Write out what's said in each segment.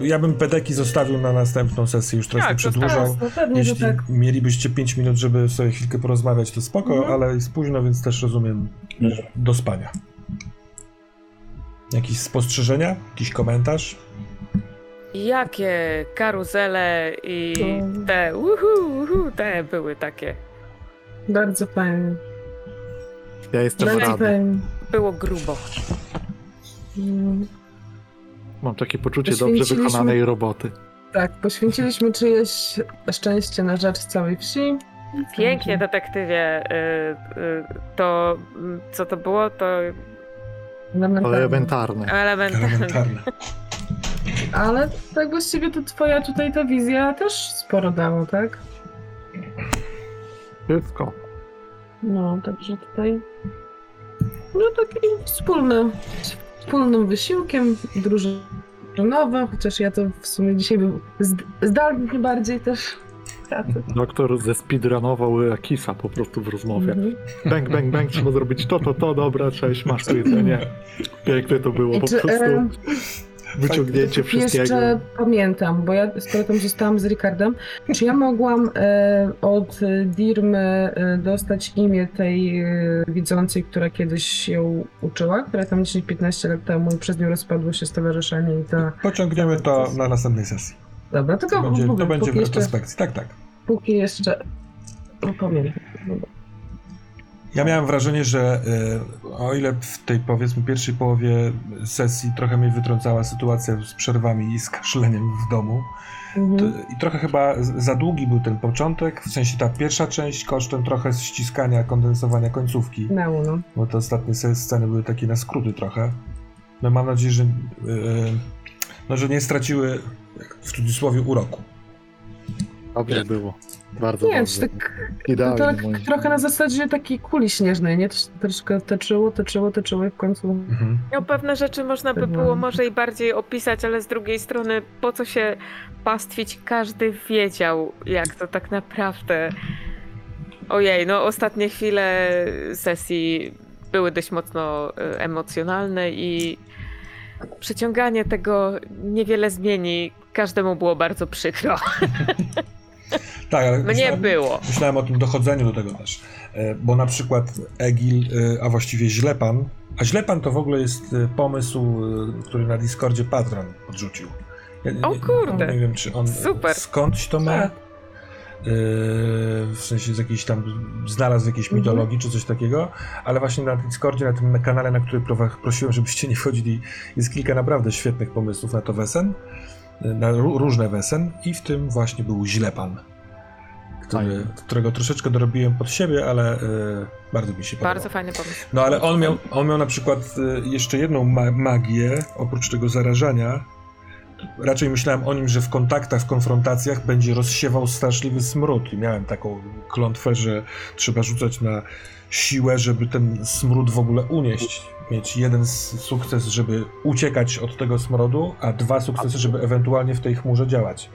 ja bym pedeki zostawił na następną sesję, już trochę Tak, przedłużał. No pewnie, że Jeśli tak. mielibyście 5 minut, żeby sobie chwilkę porozmawiać, to spoko, Mhm. ale jest późno, więc też rozumiem do spania. Jakieś spostrzeżenia? Jakiś komentarz? Jakie karuzele i te uhu, uhu, te były takie. Bardzo fajnie. Ja jestem Bardzo rady. fajnie. Było grubo. Mm, Mam takie poczucie dobrze wykonanej roboty. Tak, poświęciliśmy czyjeś szczęście na rzecz całej wsi. Pięknie, detektywie. y, y, To, co to było, to. Elementarne. element. Elementarne. Ale tak właściwie to twoja tutaj ta wizja też sporo dało, tak? Wszystko. No, także tutaj no taki wspólny, wspólnym wysiłkiem drużynowo, chociaż ja to w sumie dzisiaj był zd- zdalnie bardziej też. Doktor ze speedrunował Kisa po prostu w rozmowie. Mhm. Bang, bang, bang, trzeba zrobić to, to, to, dobra, cześć, masz tu jedzenie. Piękne to było, po czy, prostu wyciągnięcie wszystkiego. Jeszcze pamiętam, bo ja skoro tam zostałam z Ricardem, czy ja mogłam e, od Dirmy e, dostać imię tej e, widzącej, która kiedyś ją uczyła, która tam 10-15 lat temu i przez nią rozpadło się stowarzyszenie i ta... Pociągniemy to na następnej sesji. Dobra, To tylko będzie, mówię, to będzie w retrospekcji. Tak, tak. póki jeszcze... Pamiętam. Dobra. Ja miałem wrażenie, że y, o ile w tej powiedzmy pierwszej połowie sesji trochę mnie wytrącała sytuacja z przerwami i z kaszleniem w domu, to, Mhm. i trochę chyba za długi był ten początek, w sensie ta pierwsza część kosztem trochę ściskania, kondensowania końcówki, Miało, no. bo te ostatnie sceny były takie na skróty trochę. No mam nadzieję, że, y, no, że nie straciły w cudzysłowie uroku. Dobrze było. Bardzo Nie, dobrze. to tak, Idealnie, tak moim trochę na zasadzie takiej kuli śnieżnej, nie? To się troszkę toczyło, toczyło, toczyło i w końcu... Mhm. No pewne rzeczy można by było może i bardziej opisać, ale z drugiej strony po co się pastwić? Każdy wiedział, jak to tak naprawdę. Ojej, no ostatnie chwile sesji były dość mocno e, emocjonalne i przeciąganie tego niewiele zmieni. Każdemu było bardzo przykro. Tak, ale Mnie myślałem, było. myślałem o tym dochodzeniu do tego też, E, bo na przykład Egil, e, a właściwie Źlepan, a Źlepan to w ogóle jest e, pomysł, który na Discordzie Patron podrzucił. Ja, O kurde. Nie wiem, czy on Super. skądś to ma, Tak. W sensie z jakiejś tam, znalazł w jakiejś Mhm. mitologii czy coś takiego, ale właśnie na Discordzie, na tym kanale, na który prosiłem, żebyście nie wchodzili, jest kilka naprawdę świetnych pomysłów na to wesen, na ró- różne wesen i w tym właśnie był Źlepan, który, którego troszeczkę dorobiłem pod siebie, ale e, bardzo mi się podobał. Bardzo fajny pomysł. No ale on miał, on miał na przykład e, jeszcze jedną ma magię, oprócz tego zarażania. Raczej myślałem o nim, że w kontaktach, w konfrontacjach będzie rozsiewał straszliwy smród. I miałem taką klątwę, że trzeba rzucać na siłę, żeby ten smród w ogóle unieść. Mieć jeden sukces, żeby uciekać od tego smrodu, a dwa sukcesy, żeby ewentualnie w tej chmurze działać.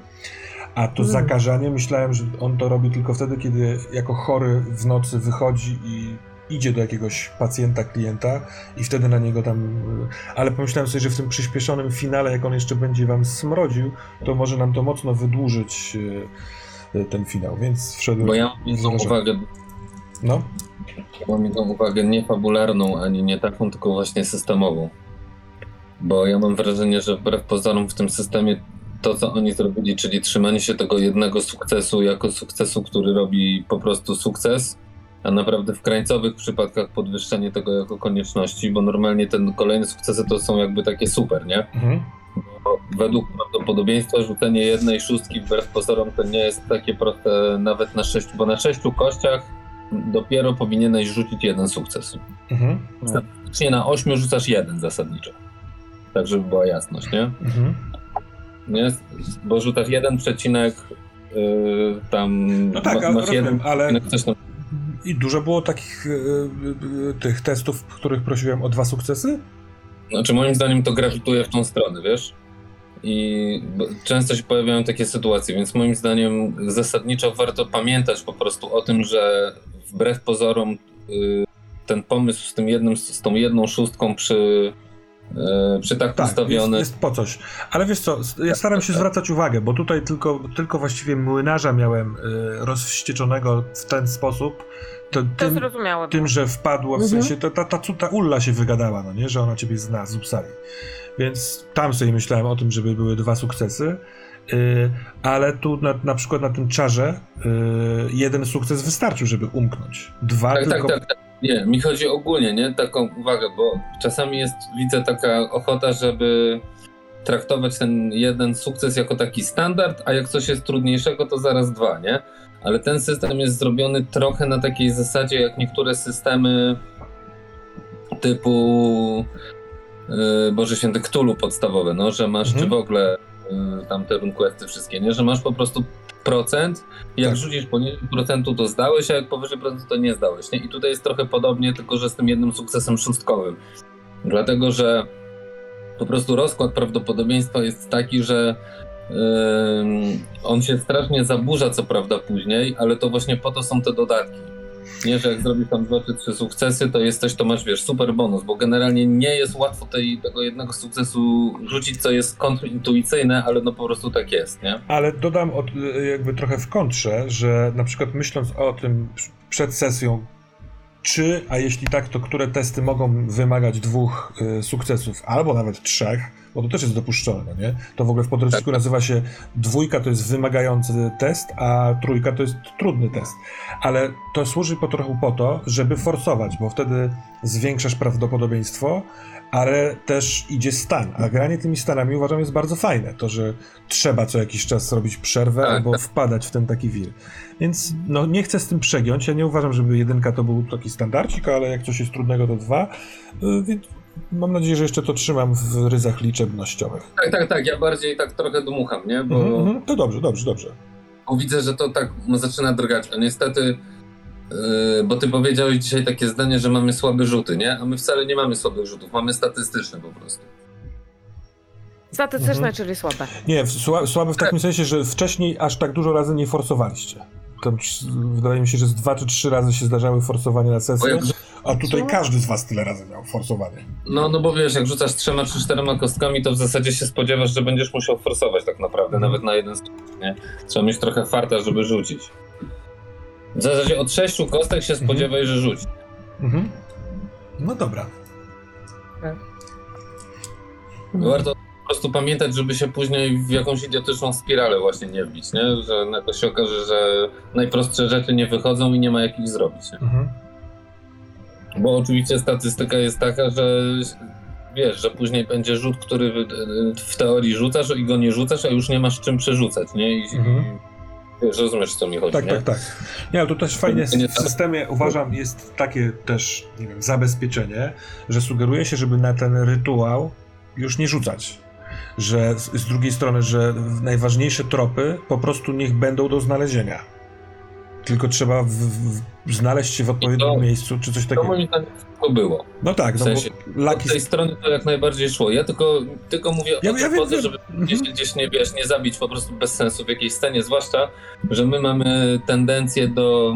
A to Mm. zakażanie, myślałem, że on to robi tylko wtedy, kiedy jako chory w nocy wychodzi i idzie do jakiegoś pacjenta, klienta i wtedy na niego tam... Ale pomyślałem sobie, że w tym przyspieszonym finale, jak on jeszcze będzie wam smrodził, to może nam to mocno wydłużyć y, y, ten finał, więc wszedłem... Bo ja mam jedną Zależy. uwagę, No, mam jedną uwagę nie fabularną, ani nie taką, tylko właśnie systemową. Bo ja mam wrażenie, że wbrew pozorom w tym systemie to, co oni zrobili, czyli trzymanie się tego jednego sukcesu jako sukcesu, który robi po prostu sukces, a naprawdę w krańcowych przypadkach podwyższenie tego jako konieczności, bo normalnie ten kolejne sukcesy to są jakby takie super, nie? mhm. Bo według prawdopodobieństwa rzucenie jednej szóstki wbrew pozorom to nie jest takie proste nawet na sześciu, bo na sześciu kościach dopiero powinieneś rzucić jeden sukces. Mhm. Faktycznie na ośmiu rzucasz jeden zasadniczo. Tak, żeby była jasność, nie? Mhm. nie? Bo rzucasz jeden przecinek yy, tam No tak, ma- masz rozumiem, jeden ale- coś tam. I dużo było takich y, y, y, tych testów, w których prosiłem o dwa sukcesy? Znaczy moim zdaniem to grawituje w tą stronę, wiesz? I często się pojawiają takie sytuacje, więc moim zdaniem zasadniczo warto pamiętać po prostu o tym, że wbrew pozorom y, ten pomysł z tym jednym, z tą jedną szóstką przy e, przy tak, Tak, jest, ustawiony. jest po coś. Ale wiesz co, ja staram się tak. zwracać uwagę, bo tutaj tylko, tylko właściwie młynarza miałem y, rozwścieczonego w ten sposób, to, To tym, zrozumiałe. tym, że wpadło, w Mhm. sensie ta, ta, ta, ta Ulla się wygadała, no nie, że ona ciebie zna z Upsali. Więc tam sobie myślałem o tym, żeby były dwa sukcesy, y, ale tu na, na przykład na tym czarze y, jeden sukces wystarczył, żeby umknąć. Dwa Tak, tylko... tak, tak, tak. Nie, mi chodzi ogólnie, nie? Taką uwagę, bo czasami jest, widzę taka ochota, żeby traktować ten jeden sukces jako taki standard, a jak coś jest trudniejszego, to zaraz dwa, nie? Ale ten system jest zrobiony trochę na takiej zasadzie, jak niektóre systemy typu yy, Boże Święty Cthulhu podstawowe, no, że masz, Mhm. czy w ogóle yy, tam te runquesty wszystkie, nie? Że masz po prostu procent jak Tak. rzucisz poniżej procentu, to zdałeś, a jak powyżej procentu, to nie zdałeś. Nie? I tutaj jest trochę podobnie, tylko że z tym jednym sukcesem szóstkowym. Dlatego, że po prostu rozkład prawdopodobieństwa jest taki, że ym, on się strasznie zaburza, co prawda, później, ale to właśnie po to są te dodatki. Nie, że jak zrobisz tam dwa czy trzy sukcesy, to jesteś, to masz, wiesz, super bonus, bo generalnie nie jest łatwo tej, tego jednego sukcesu rzucić, co jest kontrintuicyjne, ale no po prostu tak jest, nie? Ale dodam od, jakby trochę w kontrze, że na przykład myśląc o tym przed sesją, czy, a jeśli tak, to które testy mogą wymagać dwóch y, sukcesów, albo nawet trzech, bo to też jest dopuszczone, no nie? To w ogóle w podręczniku nazywa się dwójka to jest wymagający test, a trójka to jest trudny test. Ale to służy po trochu po to, żeby forsować, bo wtedy zwiększasz prawdopodobieństwo, ale też idzie stan. A granie tymi stanami uważam jest bardzo fajne. To, że trzeba co jakiś czas robić przerwę Tak, albo tak. wpadać w ten taki wir. Więc no, nie chcę z tym przegiąć. Ja nie uważam, żeby jedynka to był taki standardzik, ale jak coś jest trudnego, to dwa. Y, Więc mam nadzieję, że jeszcze to trzymam w ryzach liczebnościowych. Tak, tak, tak, ja bardziej tak trochę dmucham, nie? Bo... Mhm, mhm. To dobrze, dobrze, dobrze. Bo widzę, że to tak zaczyna drgać, a niestety, yy, bo ty powiedziałeś dzisiaj takie zdanie, że mamy słabe rzuty, nie? A my wcale nie mamy słabych rzutów, mamy statystyczne po prostu. Statystyczne, Mhm. czyli słabe. Nie, sła- słabe w takim sensie, że wcześniej aż tak dużo razy nie forsowaliście. Tam, wydaje mi się, że z dwa czy trzy razy się zdarzały forsowanie na Bo sesję, jak, a tutaj Co? każdy z was tyle razy miał forsowanie. no, no bo wiesz, jak rzucasz trzema czy czterema kostkami, to w zasadzie się spodziewasz, że będziesz musiał forsować tak naprawdę, Mhm. nawet na jeden sukces, nie? Trzeba mieć trochę farta, żeby rzucić. W zasadzie od sześciu kostek się spodziewaj, że rzuci. Mhm. No dobra. Warto po prostu pamiętać, żeby się później w jakąś idiotyczną spiralę właśnie nie wbić, nie? Że nagle się okaże, że najprostsze rzeczy nie wychodzą i nie ma jak ich zrobić. Nie? Mhm. Bo oczywiście statystyka jest taka, że wiesz, że później będzie rzut, który w teorii rzucasz i go nie rzucasz, a już nie masz czym przerzucać, nie? I, Mhm. wiesz, rozumiesz, co mi chodzi, Tak, nie? tak, tak. Nie, ale to też fajnie Nie, w systemie uważam jest takie też, nie wiem, zabezpieczenie, że sugeruje się, żeby na ten rytuał już nie rzucać. Że z drugiej strony, że najważniejsze tropy po prostu niech będą do znalezienia. Tylko trzeba w, w, znaleźć się w odpowiednim to- miejscu, czy coś To takiego. moim zdaniem to było. No tak, w no sensie, laki... tej strony to jak najbardziej szło. Ja tylko, tylko mówię Ja- o ja to wiem, po to, wiem. żeby Mhm. gdzieś, gdzieś nie, wiesz, nie zabić po prostu bez sensu w jakiejś scenie, zwłaszcza, że my mamy tendencję do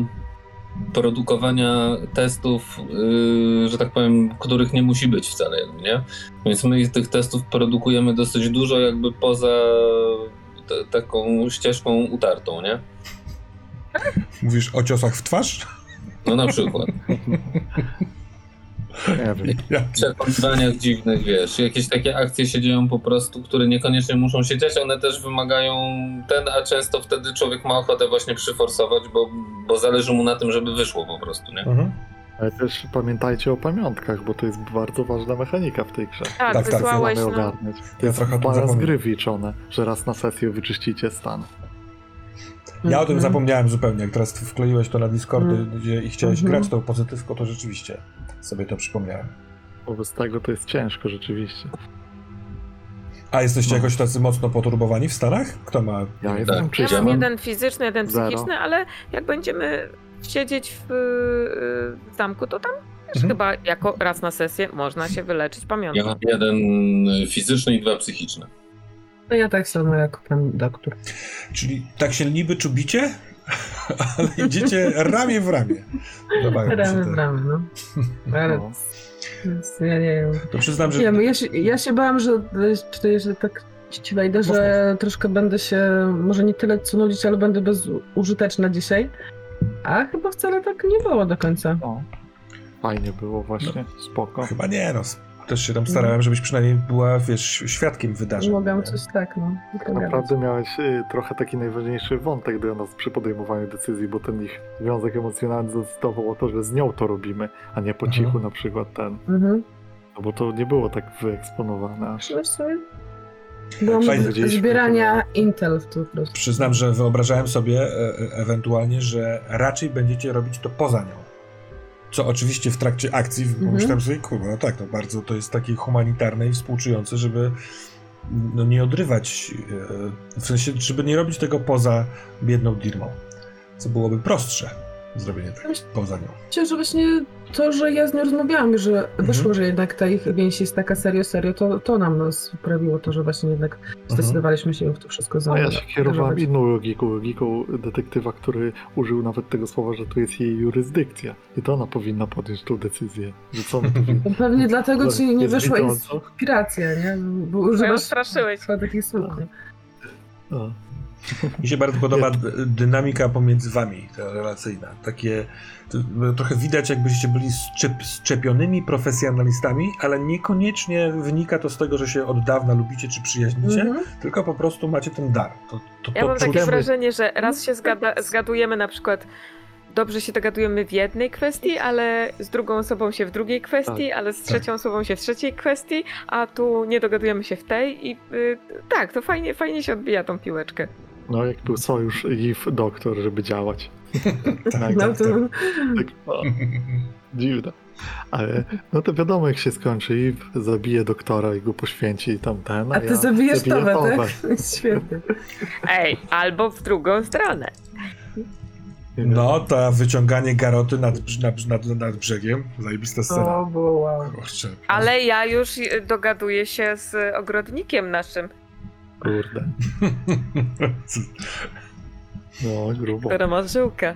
produkowania testów, yy, że tak powiem, których nie musi być wcale, nie? Więc my tych testów produkujemy dosyć dużo jakby poza taką ścieżką utartą, nie? Mówisz o ciosach w twarz? No na przykład. Wiem. Ja. przekonywaniach dziwnych, wiesz, jakieś takie akcje się dzieją po prostu, które niekoniecznie muszą się dziać, one też wymagają ten, a często wtedy człowiek ma ochotę właśnie przyforsować, bo, bo zależy mu na tym, żeby wyszło po prostu, nie? Mhm. Ale też pamiętajcie o pamiątkach, bo to jest bardzo ważna mechanika w tej grze. Tak, tak, wysłałeś Mamy. Ja To jest balans zapomniałem. gry wliczone, że raz na sesję wyczyścicie stan. Ja o tym Mhm. zapomniałem zupełnie. Jak teraz wkleiłeś to na Discordy Mhm. gdzie i chciałeś Mhm. grać tą pozytywką, to rzeczywiście sobie to przypomniałem. Wobec tego to jest ciężko rzeczywiście. A jesteście No. jakoś tacy mocno poturbowani w Stanach? Kto ma? Ja Tak. jestem Ja mam jeden fizyczny, jeden Zero. psychiczny, ale jak będziemy siedzieć w, y, w zamku, to tam też Mhm. chyba jako raz na sesję można się wyleczyć pamiątką. Ja mam jeden fizyczny i dwa psychiczne. No ja tak samo jak pan doktor. Czyli tak się niby czubicie? ale idziecie ramię w ramię. Ramy te- w ramy, no. Ale No. więc ja nie wiem. To przyznam, że wiem, ja się, ja się bałam, że czy że tak ci wejdę, że troszkę będę się może nie tyle co nudzić, ale będę bezużyteczna dzisiaj. A chyba wcale tak nie było do końca. O. Fajnie było właśnie, spoko. chyba nie, no. Też się tam starałem, żebyś przynajmniej była, wiesz, świadkiem wydarzeń. Mogłam nie? coś tak, no. pogadać. Naprawdę miałeś y, trochę taki najważniejszy wątek dla nas przy podejmowaniu decyzji, bo ten ich związek emocjonalny zdecydował o to, że z nią to robimy, a nie po cichu Mhm. na przykład ten. Mhm. No bo to nie było tak wyeksponowane Fajnie. z zbierania Intel tu po prostu. Przyznam, że wyobrażałem sobie e, e, ewentualnie, że raczej będziecie robić to poza nią. Co oczywiście w trakcie akcji Mhm. pomyślałem sobie, kurwa, no tak, no bardzo to jest takie humanitarne i współczujące, żeby no, nie odrywać, e, w sensie, żeby nie robić tego poza biedną Dirmą. Co byłoby prostsze, zrobienie tego poza nią. Myślę, że właśnie to, że ja z nią rozmawiałam, że Mhm. wyszło, że jednak ta ich więź jest taka serio, serio, to, to nam nas sprawiło to, że właśnie jednak Mhm. zdecydowaliśmy się w to wszystko A ja zaangażować. się kierowałem inną logiką, logiką detektywa, który użył nawet tego słowa, że to jest jej jurysdykcja. I to ona powinna podjąć tą decyzję, że co my tu No Pewnie dlatego ci nie wyszła inspiracja, nie? Bo używasz straszyłeś. chyba takich słów. A. Mi się bardzo podoba d- dynamika pomiędzy wami, ta relacyjna. Takie, to, trochę widać jakbyście byli szczep, szczepionymi profesjonalistami, ale niekoniecznie wynika to z tego, że się od dawna lubicie czy przyjaźnicie, Mhm. tylko po prostu macie ten dar. To, to, Ja to mam czuć- takie wrażenie, że raz się zgada, zgadujemy na przykład dobrze się dogadujemy w jednej kwestii, ale z drugą osobą się w drugiej kwestii, ale z trzecią osobą się w trzeciej kwestii, a tu nie dogadujemy się w tej i y, tak, to fajnie, fajnie się odbija tą piłeczkę. No jak był sojusz Eve Doktor, żeby działać. tak, No tak, to tak. Tak, o, dziwne. Ale no to wiadomo jak się skończy. Eve zabije doktora i go poświęci i tam ten. A ty ja zabijesz Towę. tak? Świetnie. Ej, albo w drugą stronę. No, to wyciąganie garoty nad, nad, nad, nad brzegiem, zajebista scena. O, było wow. Kurczę. Ale ja już dogaduję się z ogrodnikiem naszym, Kurde. No, grubo. żyłkę.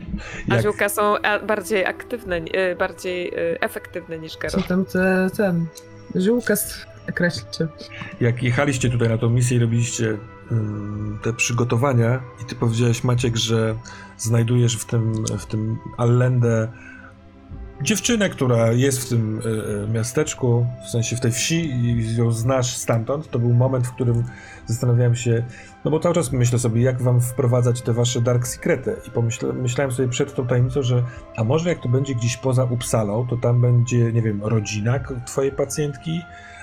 A Jak- żyłka są bardziej aktywne, y, bardziej y, efektywne niż Co garot. tam te, ten... Ziółka kreślcie. Jak jechaliście tutaj na tą misję i robiliście te przygotowania i ty powiedziałeś Maciek, że znajdujesz w tym, w tym Allendę dziewczynę, która jest w tym y, y, miasteczku, w sensie w tej wsi i ją znasz stamtąd, to był moment, w którym zastanawiałem się, no bo cały czas myślę sobie, jak wam wprowadzać te wasze dark secrety? I pomyśle, myślałem sobie przed tą tajemnicą, że a może jak to będzie gdzieś poza Upsalą, to tam będzie, nie wiem, rodzina twojej pacjentki,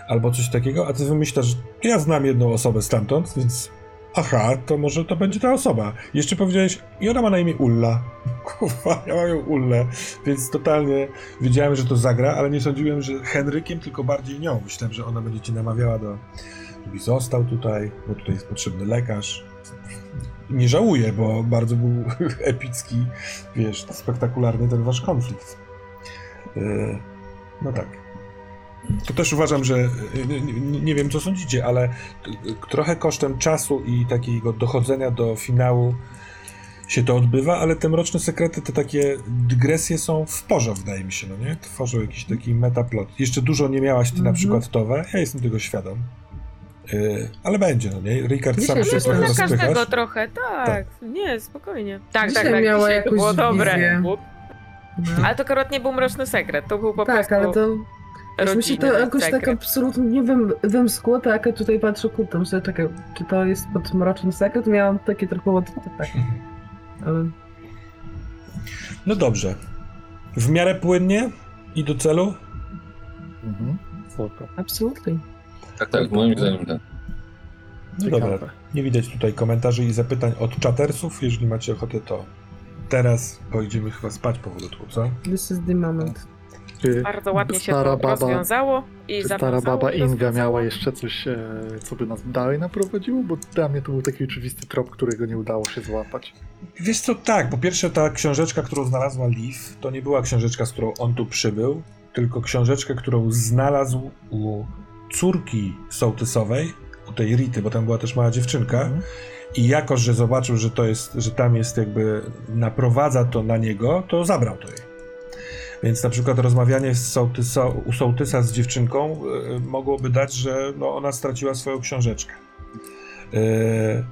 albo coś takiego, a ty wymyślasz, ja znam jedną osobę stamtąd, więc aha, to może to będzie ta osoba. Jeszcze powiedziałeś, i ona ma na imię Ulla. Kurwa, ja mam ją Ullę, więc totalnie wiedziałem, że to zagra, ale nie sądziłem, że Henrykiem, tylko bardziej nią. Myślałem, że ona będzie cię namawiała do, żebyś został tutaj, bo tutaj jest potrzebny lekarz. Nie żałuję, bo bardzo był epicki, wiesz, spektakularny ten wasz konflikt. Yy, No tak. To też uważam, że nie, wiem co sądzicie, ale trochę kosztem czasu i takiego dochodzenia do finału się to odbywa, ale te mroczne sekrety, te takie dygresje są w porze, wydaje mi się, no nie? Tworzą jakiś taki metaplot. Jeszcze dużo nie miałaś ty na Mhm. przykład Towe, ja jestem tego świadom. Yy, ale będzie, no nie? Rikard sam się trochę na Na każdego rozpychasz. trochę, tak. Nie, spokojnie. Tak, Dzisiaj tak, tak. miała dzisiaj to było dobre. No. Ale to akurat nie był mroczny sekret, to był po Tak, prostu ale to... Mi się to rodzinny jakoś tak sekret. absolutnie nie wiem, wymskło, tak, tutaj patrzę, kurczę, myślę, czekaj, czy to jest pod mroczny sekret? Miałam takie trochę od... tak. Ale... No dobrze. W miarę płynnie i do celu? Mhm. Absolutnie. Tak, tak, moim zdaniem tak. No dobra. Nie widać tutaj komentarzy i zapytań od czatersów. Jeżeli macie ochotę, to teraz pojedziemy chyba spać powolutku, co? This is the moment. Czy Bardzo ładnie się stara to baba, rozwiązało i czy stara zawiązało baba i Inga rozwiązało. miała jeszcze coś, e, co by nas dalej naprowadziło? Bo dla mnie to był taki oczywisty trop, którego nie udało się złapać. Wiesz co, tak, po pierwsze ta książeczka, którą znalazła Leaf, to nie była książeczka, z którą on tu przybył, tylko książeczkę, którą znalazł u córki sołtysowej, u tej Rity, bo tam była też mała dziewczynka Mhm. I jako, że zobaczył, że to jest, że tam jest jakby naprowadza to na niego, to zabrał to jej. Więc na przykład rozmawianie z sołtysa, u sołtysa z dziewczynką y, mogłoby dać, że no, ona straciła swoją książeczkę. Y,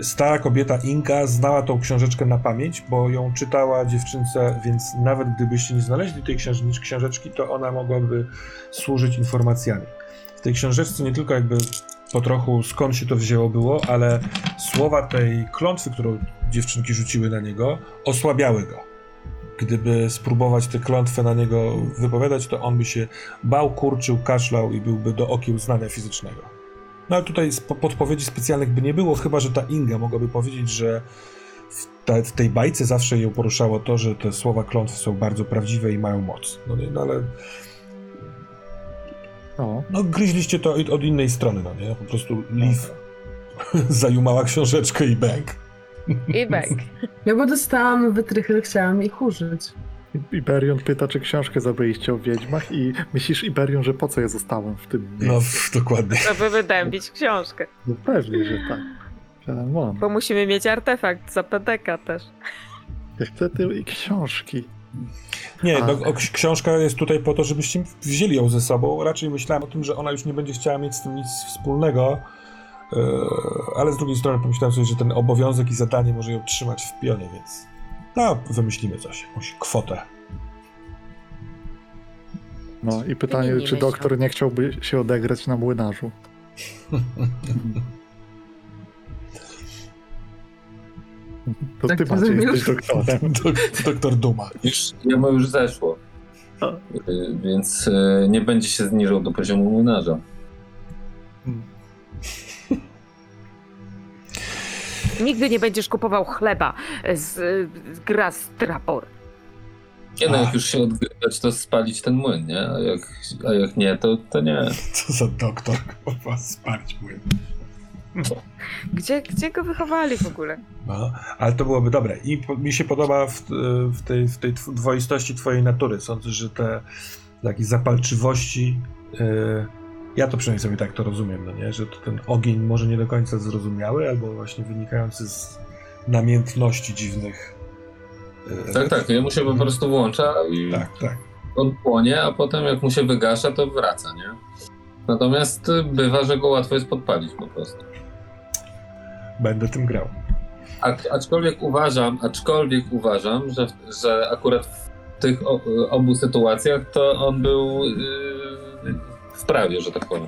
stara kobieta Inka znała tą książeczkę na pamięć, bo ją czytała dziewczynce, więc nawet gdybyście nie znaleźli tej książeczki, to ona mogłaby służyć informacjami. W tej książeczce nie tylko jakby po trochu skąd się to wzięło było, ale słowa tej klątwy, którą dziewczynki rzuciły na niego, osłabiały go. Gdyby spróbować tę klątwę na niego wypowiadać, to on by się bał, kurczył, kaszlał i byłby do okiełznania fizycznego. No ale tutaj podpowiedzi specjalnych by nie było, chyba że ta Inga mogłaby powiedzieć, że w, w tej bajce zawsze ją poruszało to, że te słowa klątwy są bardzo prawdziwe i mają moc. No, nie, no ale No, no, gryźliście to od- od innej strony, no nie? Po prostu Liv zajumała książeczkę i bęk. I bang. Ja bo dostałam wytrychy, chciałam ich użyć. Iberion pyta, czy książkę zabraliście o wiedźmach i myślisz, Iberion, że po co ja zostałem w tym No, miejscu? dokładnie. Żeby wydębić książkę. No pewnie, że tak. Bo musimy mieć artefakt za PDK też. ja chcę tej książki. Nie, no, o, książka jest tutaj po to, żebyście wzięli ją ze sobą. Raczej myślałem o tym, że ona już nie będzie chciała mieć z tym nic wspólnego. Yy, ale z drugiej strony pomyślałem sobie, że ten obowiązek i zadanie może ją trzymać w pionie, więc no, wymyślimy coś, jakąś kwotę. No i pytanie, nie czy myślą. doktor nie chciałby się odegrać na młynarzu? To Tak ty to zrobiłeś? jesteś doktorem. Dok- Doktor Duma. Już jemu już zeszło. A. Y, Więc y, nie będzie się zniżał do poziomu młynarza. Nigdy nie będziesz kupował chleba z, z Gras Trapor. Nie no, jak już się odgrywać, to spalić ten młyn, nie? A jak, a jak nie, to, to nie. Co za doktor, kurwa, spalić płyn. Gdzie, gdzie go wychowali w ogóle? No, ale to byłoby dobre. I po, mi się podoba w, w tej, w tej dwoistości twojej natury. Sądzę, że te takie zapalczywości. Yy, ja to przynajmniej sobie tak to rozumiem, no nie? Że to ten ogień może nie do końca zrozumiały, albo właśnie wynikający z namiętności dziwnych. Yy, Tak, tak, jemu się po prostu włącza i tak, tak. on płonie, a potem jak mu się wygasza, to wraca, nie? Natomiast y, bywa, że go łatwo jest podpalić po prostu. Będę tym grał. A, aczkolwiek uważam, aczkolwiek uważam, że, że akurat w tych o, obu sytuacjach to on był yy, w prawie, że tak powiem.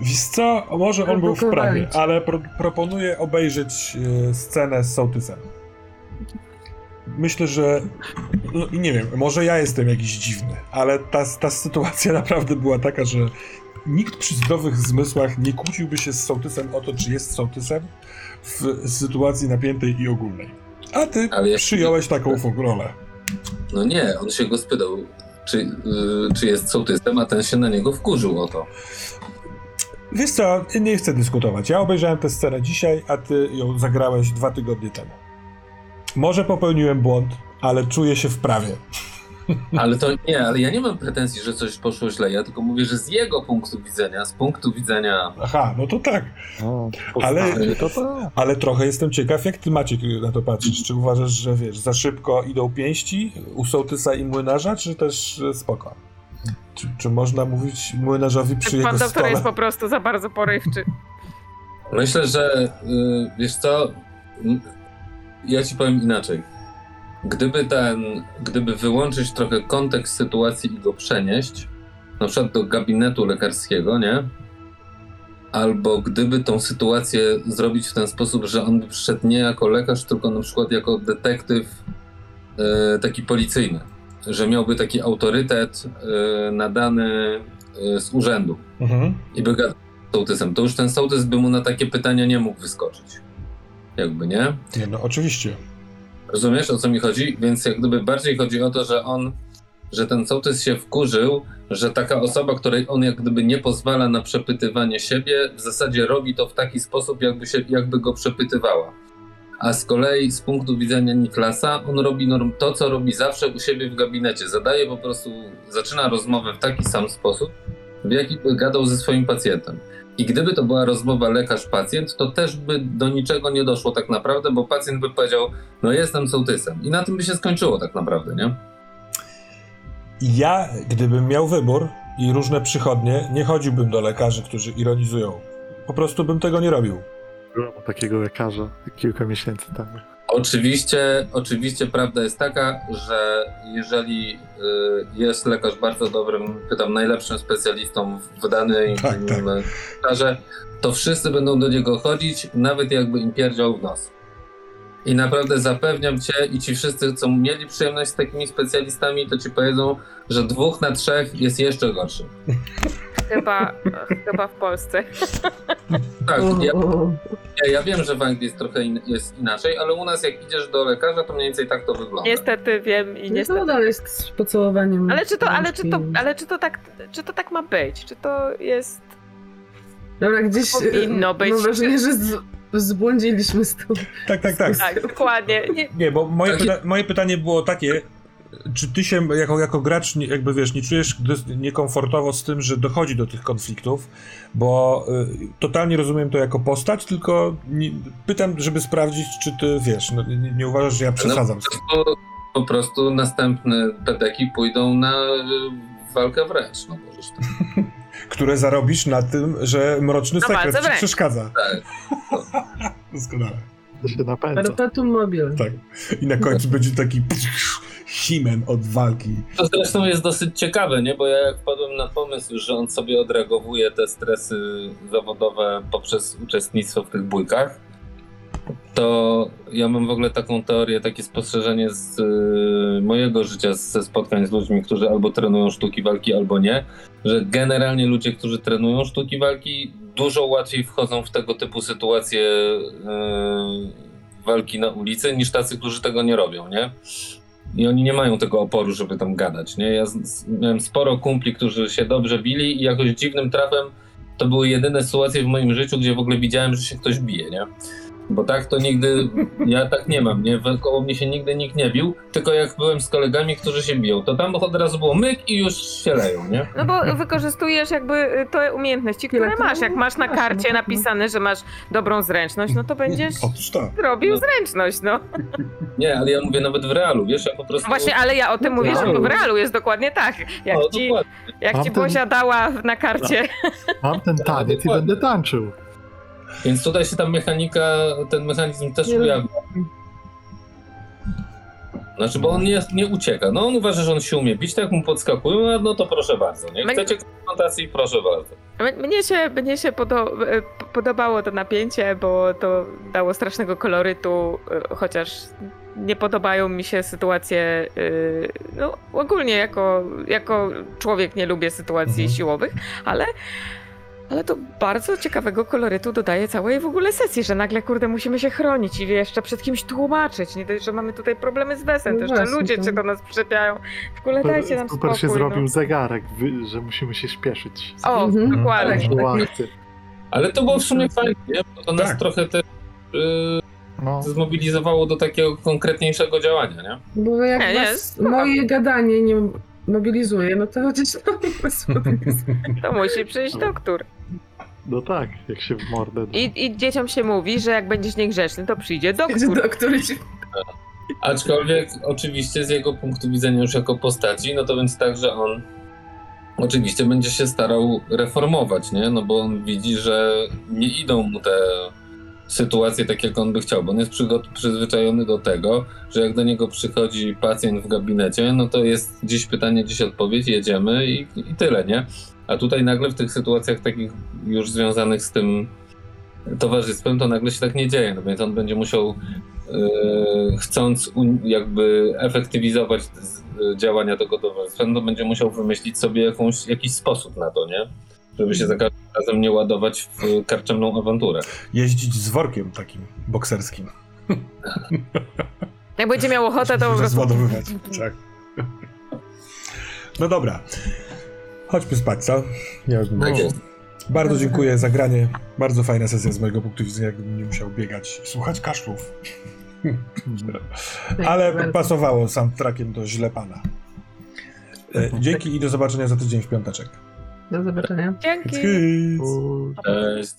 Wiesz co, może on był w prawie, ale pro, proponuję obejrzeć e, scenę z sołtysem. Myślę, że. No, i nie wiem, może ja jestem jakiś dziwny, ale ta, ta sytuacja naprawdę była taka, że nikt przy zdrowych zmysłach nie kłóciłby się z sołtysem o to, czy jest sołtysem w sytuacji napiętej i ogólnej. A ty Ale przyjąłeś taką rolę. No nie, on się go spytał, czy, yy, czy jest sołtysem, a ten się na niego wkurzył o to. Wiesz co, nie chcę dyskutować. Ja obejrzałem tę scenę dzisiaj, a ty ją zagrałeś dwa tygodnie temu. Może popełniłem błąd, ale czuję się w prawie. Ale to nie, ale ja nie mam pretensji, że coś poszło źle. Ja tylko mówię, że z jego punktu widzenia, z punktu widzenia. Aha, no to tak. No, Ale- to tak. Ale trochę jestem ciekaw, jak ty Maciek na to patrzysz. Czy uważasz, że wiesz, za szybko idą pięści u sołtysa i młynarza, czy też e, spoko? Czy, czy można mówić młynarzowi przy Pan jego doktor stole? jest po prostu za bardzo porywczy. Myślę, że yy, wiesz co, ja ci powiem inaczej. Gdyby ten, gdyby wyłączyć trochę kontekst sytuacji i go przenieść, na przykład do gabinetu lekarskiego, nie? Albo gdyby tą sytuację zrobić w ten sposób, że on by przyszedł nie jako lekarz, tylko na przykład jako detektyw e, taki policyjny, że miałby taki autorytet e, nadany e, z urzędu Mhm. i by gadał z sołtysem, to już ten sołtys by mu na takie pytania nie mógł wyskoczyć. Jakby, nie? Nie, no oczywiście. Rozumiesz, o co mi chodzi? Więc jak gdyby bardziej chodzi o to, że on, że ten sołtys się wkurzył, że taka osoba, której on jak gdyby nie pozwala na przepytywanie siebie, w zasadzie robi to w taki sposób, jakby, się, jakby go przepytywała. A z kolei z punktu widzenia Niklasa, on robi norm, to, co robi zawsze u siebie w gabinecie. Zadaje po prostu, zaczyna rozmowę w taki sam sposób, w jaki gadał ze swoim pacjentem. I gdyby to była rozmowa lekarz-pacjent, to też by do niczego nie doszło tak naprawdę, bo pacjent by powiedział, no jestem sołtysem. I na tym by się skończyło tak naprawdę, nie? Ja, gdybym miał wybór i różne przychodnie, nie chodziłbym do lekarzy, którzy ironizują. Po prostu bym tego nie robił. Byłem u takiego lekarza kilka miesięcy temu. Oczywiście, oczywiście prawda jest taka, że jeżeli y, jest lekarz bardzo dobrym, pytam, najlepszym specjalistą w danej Tak, tak. obszarze, to wszyscy będą do niego chodzić, nawet jakby im pierdział w nos. I naprawdę zapewniam cię i ci wszyscy, co mieli przyjemność z takimi specjalistami, to ci powiedzą, że dwóch na trzech jest jeszcze gorszy. Chyba, chyba w Polsce. Tak, ja, ja, ja wiem, że w Anglii jest trochę in, jest inaczej, ale u nas jak idziesz do lekarza, to mniej więcej tak to wygląda. Niestety wiem i No niestety. to dalej jest z pocałowaniem. Ale czy to, ale czy to, ale czy to tak, czy to tak ma być? Czy to jest. Dobra, gdzieś powinno e, być. Mam wrażenie, że z, zbłądziliśmy z tą... Tak, tak, tak. Tak, dokładnie. Nie, Nie, bo moje, Tak. pyta- moje pytanie było takie, czy ty się jako, jako gracz, nie- jakby wiesz, nie czujesz niekomfortowo z tym, że dochodzi do tych konfliktów, bo y, totalnie rozumiem to jako postać, tylko nie, pytam, żeby sprawdzić, czy ty wiesz, no, nie, nie uważasz, że ja przesadzam. No, po, prostu, po prostu następne pedeki pójdą na y, walkę wręcz. No możesz tak. Które zarobisz na tym, że mroczny Na sekret ci przeszkadza. Tak. Doskonale. To się napędza. Perpetuum mobile. Tak. I na końcu będzie taki himen od walki. To zresztą jest dosyć ciekawe, nie? Bo ja jak wpadłem na pomysł, że on sobie odreagowuje te stresy zawodowe poprzez uczestnictwo w tych bójkach, to ja mam w ogóle taką teorię, takie spostrzeżenie z y, mojego życia, ze spotkań z ludźmi, którzy albo trenują sztuki walki, albo nie, że generalnie ludzie, którzy trenują sztuki walki, dużo łatwiej wchodzą w tego typu sytuacje y, walki na ulicy, niż tacy, którzy tego nie robią, nie? I oni nie mają tego oporu, żeby tam gadać, nie? Ja z, z, miałem sporo kumpli, którzy się dobrze bili i jakoś dziwnym trafem to były jedyne sytuacje w moim życiu, gdzie w ogóle widziałem, że się ktoś bije, nie? Bo tak to nigdy, ja tak nie mam, nie? Koło mnie się nigdy nikt nie bił, tylko jak byłem z kolegami, którzy się biją, to tam od razu było myk i już się leją, nie? no bo wykorzystujesz jakby y, te umiejętności, które masz. Jak masz na karcie no. napisane, że masz dobrą zręczność, no to będziesz tak. robił No. zręczność, no. Nie, ale ja mówię nawet w realu, wiesz, ja po prostu... Właśnie, ale ja o tym mówię, że Realu. w realu jest dokładnie tak. Jak O, ci, dokładnie. jak ci Bozia dała na karcie. Mam ten taniec i będę tańczył. Więc tutaj się ta mechanika, ten mechanizm też Nie ujawnia. Znaczy, bo on nie, nie ucieka. No on uważa, że on się umie bić, tak mu podskakują, a no to proszę bardzo. Nie chcecie konfrontacji, proszę bardzo. Mnie się, mnie się podo- e, podobało to napięcie, bo to dało strasznego kolorytu, e, chociaż nie podobają mi się sytuacje, e, no ogólnie jako, jako człowiek nie lubię sytuacji Mhm. siłowych, ale, ale to bardzo ciekawego kolorytu dodaje całej w ogóle sesji, że nagle kurde musimy się chronić i jeszcze przed kimś tłumaczyć, nie dość, że mamy tutaj problemy z Wesem, No to jeszcze właśnie, ludzie to- cię do nas przyczepiają. W ogóle dajcie nam Super spokój. się zrobił no. zegarek, wy- że musimy się śpieszyć. O, Mhm. dokładnie. Tak. Było akcję. Ale to było w sumie fajnie, nie? bo to nas Tak. trochę też yy, No, zmobilizowało do takiego konkretniejszego działania, nie? Bo jak Nie, nie, was spoko. moje gadanie nie mobilizuje, no to chociaż to To musi przyjść doktor. no tak, jak się w mordę. I, I dzieciom się mówi, że jak będziesz niegrzeczny, to przyjdzie doktor. doktor ci Aczkolwiek oczywiście z jego punktu widzenia już jako postaci, no to więc tak, że on oczywiście będzie się starał reformować, nie? No bo on widzi, że nie idą mu te sytuacje tak, jak on by chciał, bo on jest przyzwyczajony do tego, że jak do niego przychodzi pacjent w gabinecie, no to jest dziś pytanie, dziś odpowiedź, jedziemy i, i tyle, nie? A tutaj nagle w tych sytuacjach takich już związanych z tym towarzystwem, to nagle się tak nie dzieje, no więc on będzie musiał Yy, chcąc jakby efektywizować działania tego towarzystwa, no to będzie musiał wymyślić sobie jakąś, jakiś sposób na to, nie? Żeby się za każdym razem nie ładować w karczemną awanturę. Jeździć z workiem takim bokserskim. Jak będzie miał ochotę, to po prostu... Rozładowywać. Tak. No dobra. Chodźmy spać, co? Ja już bym- Tak jest. Bardzo dziękuję za granie. Bardzo fajna sesja z mojego punktu widzenia, jakbym nie musiał biegać i słuchać kaszlów. Mhm. Ale pasowało soundtrackiem do źle pana. E, Dzięki i do zobaczenia za tydzień w piąteczek. Do zobaczenia. Tschüss. Cześć.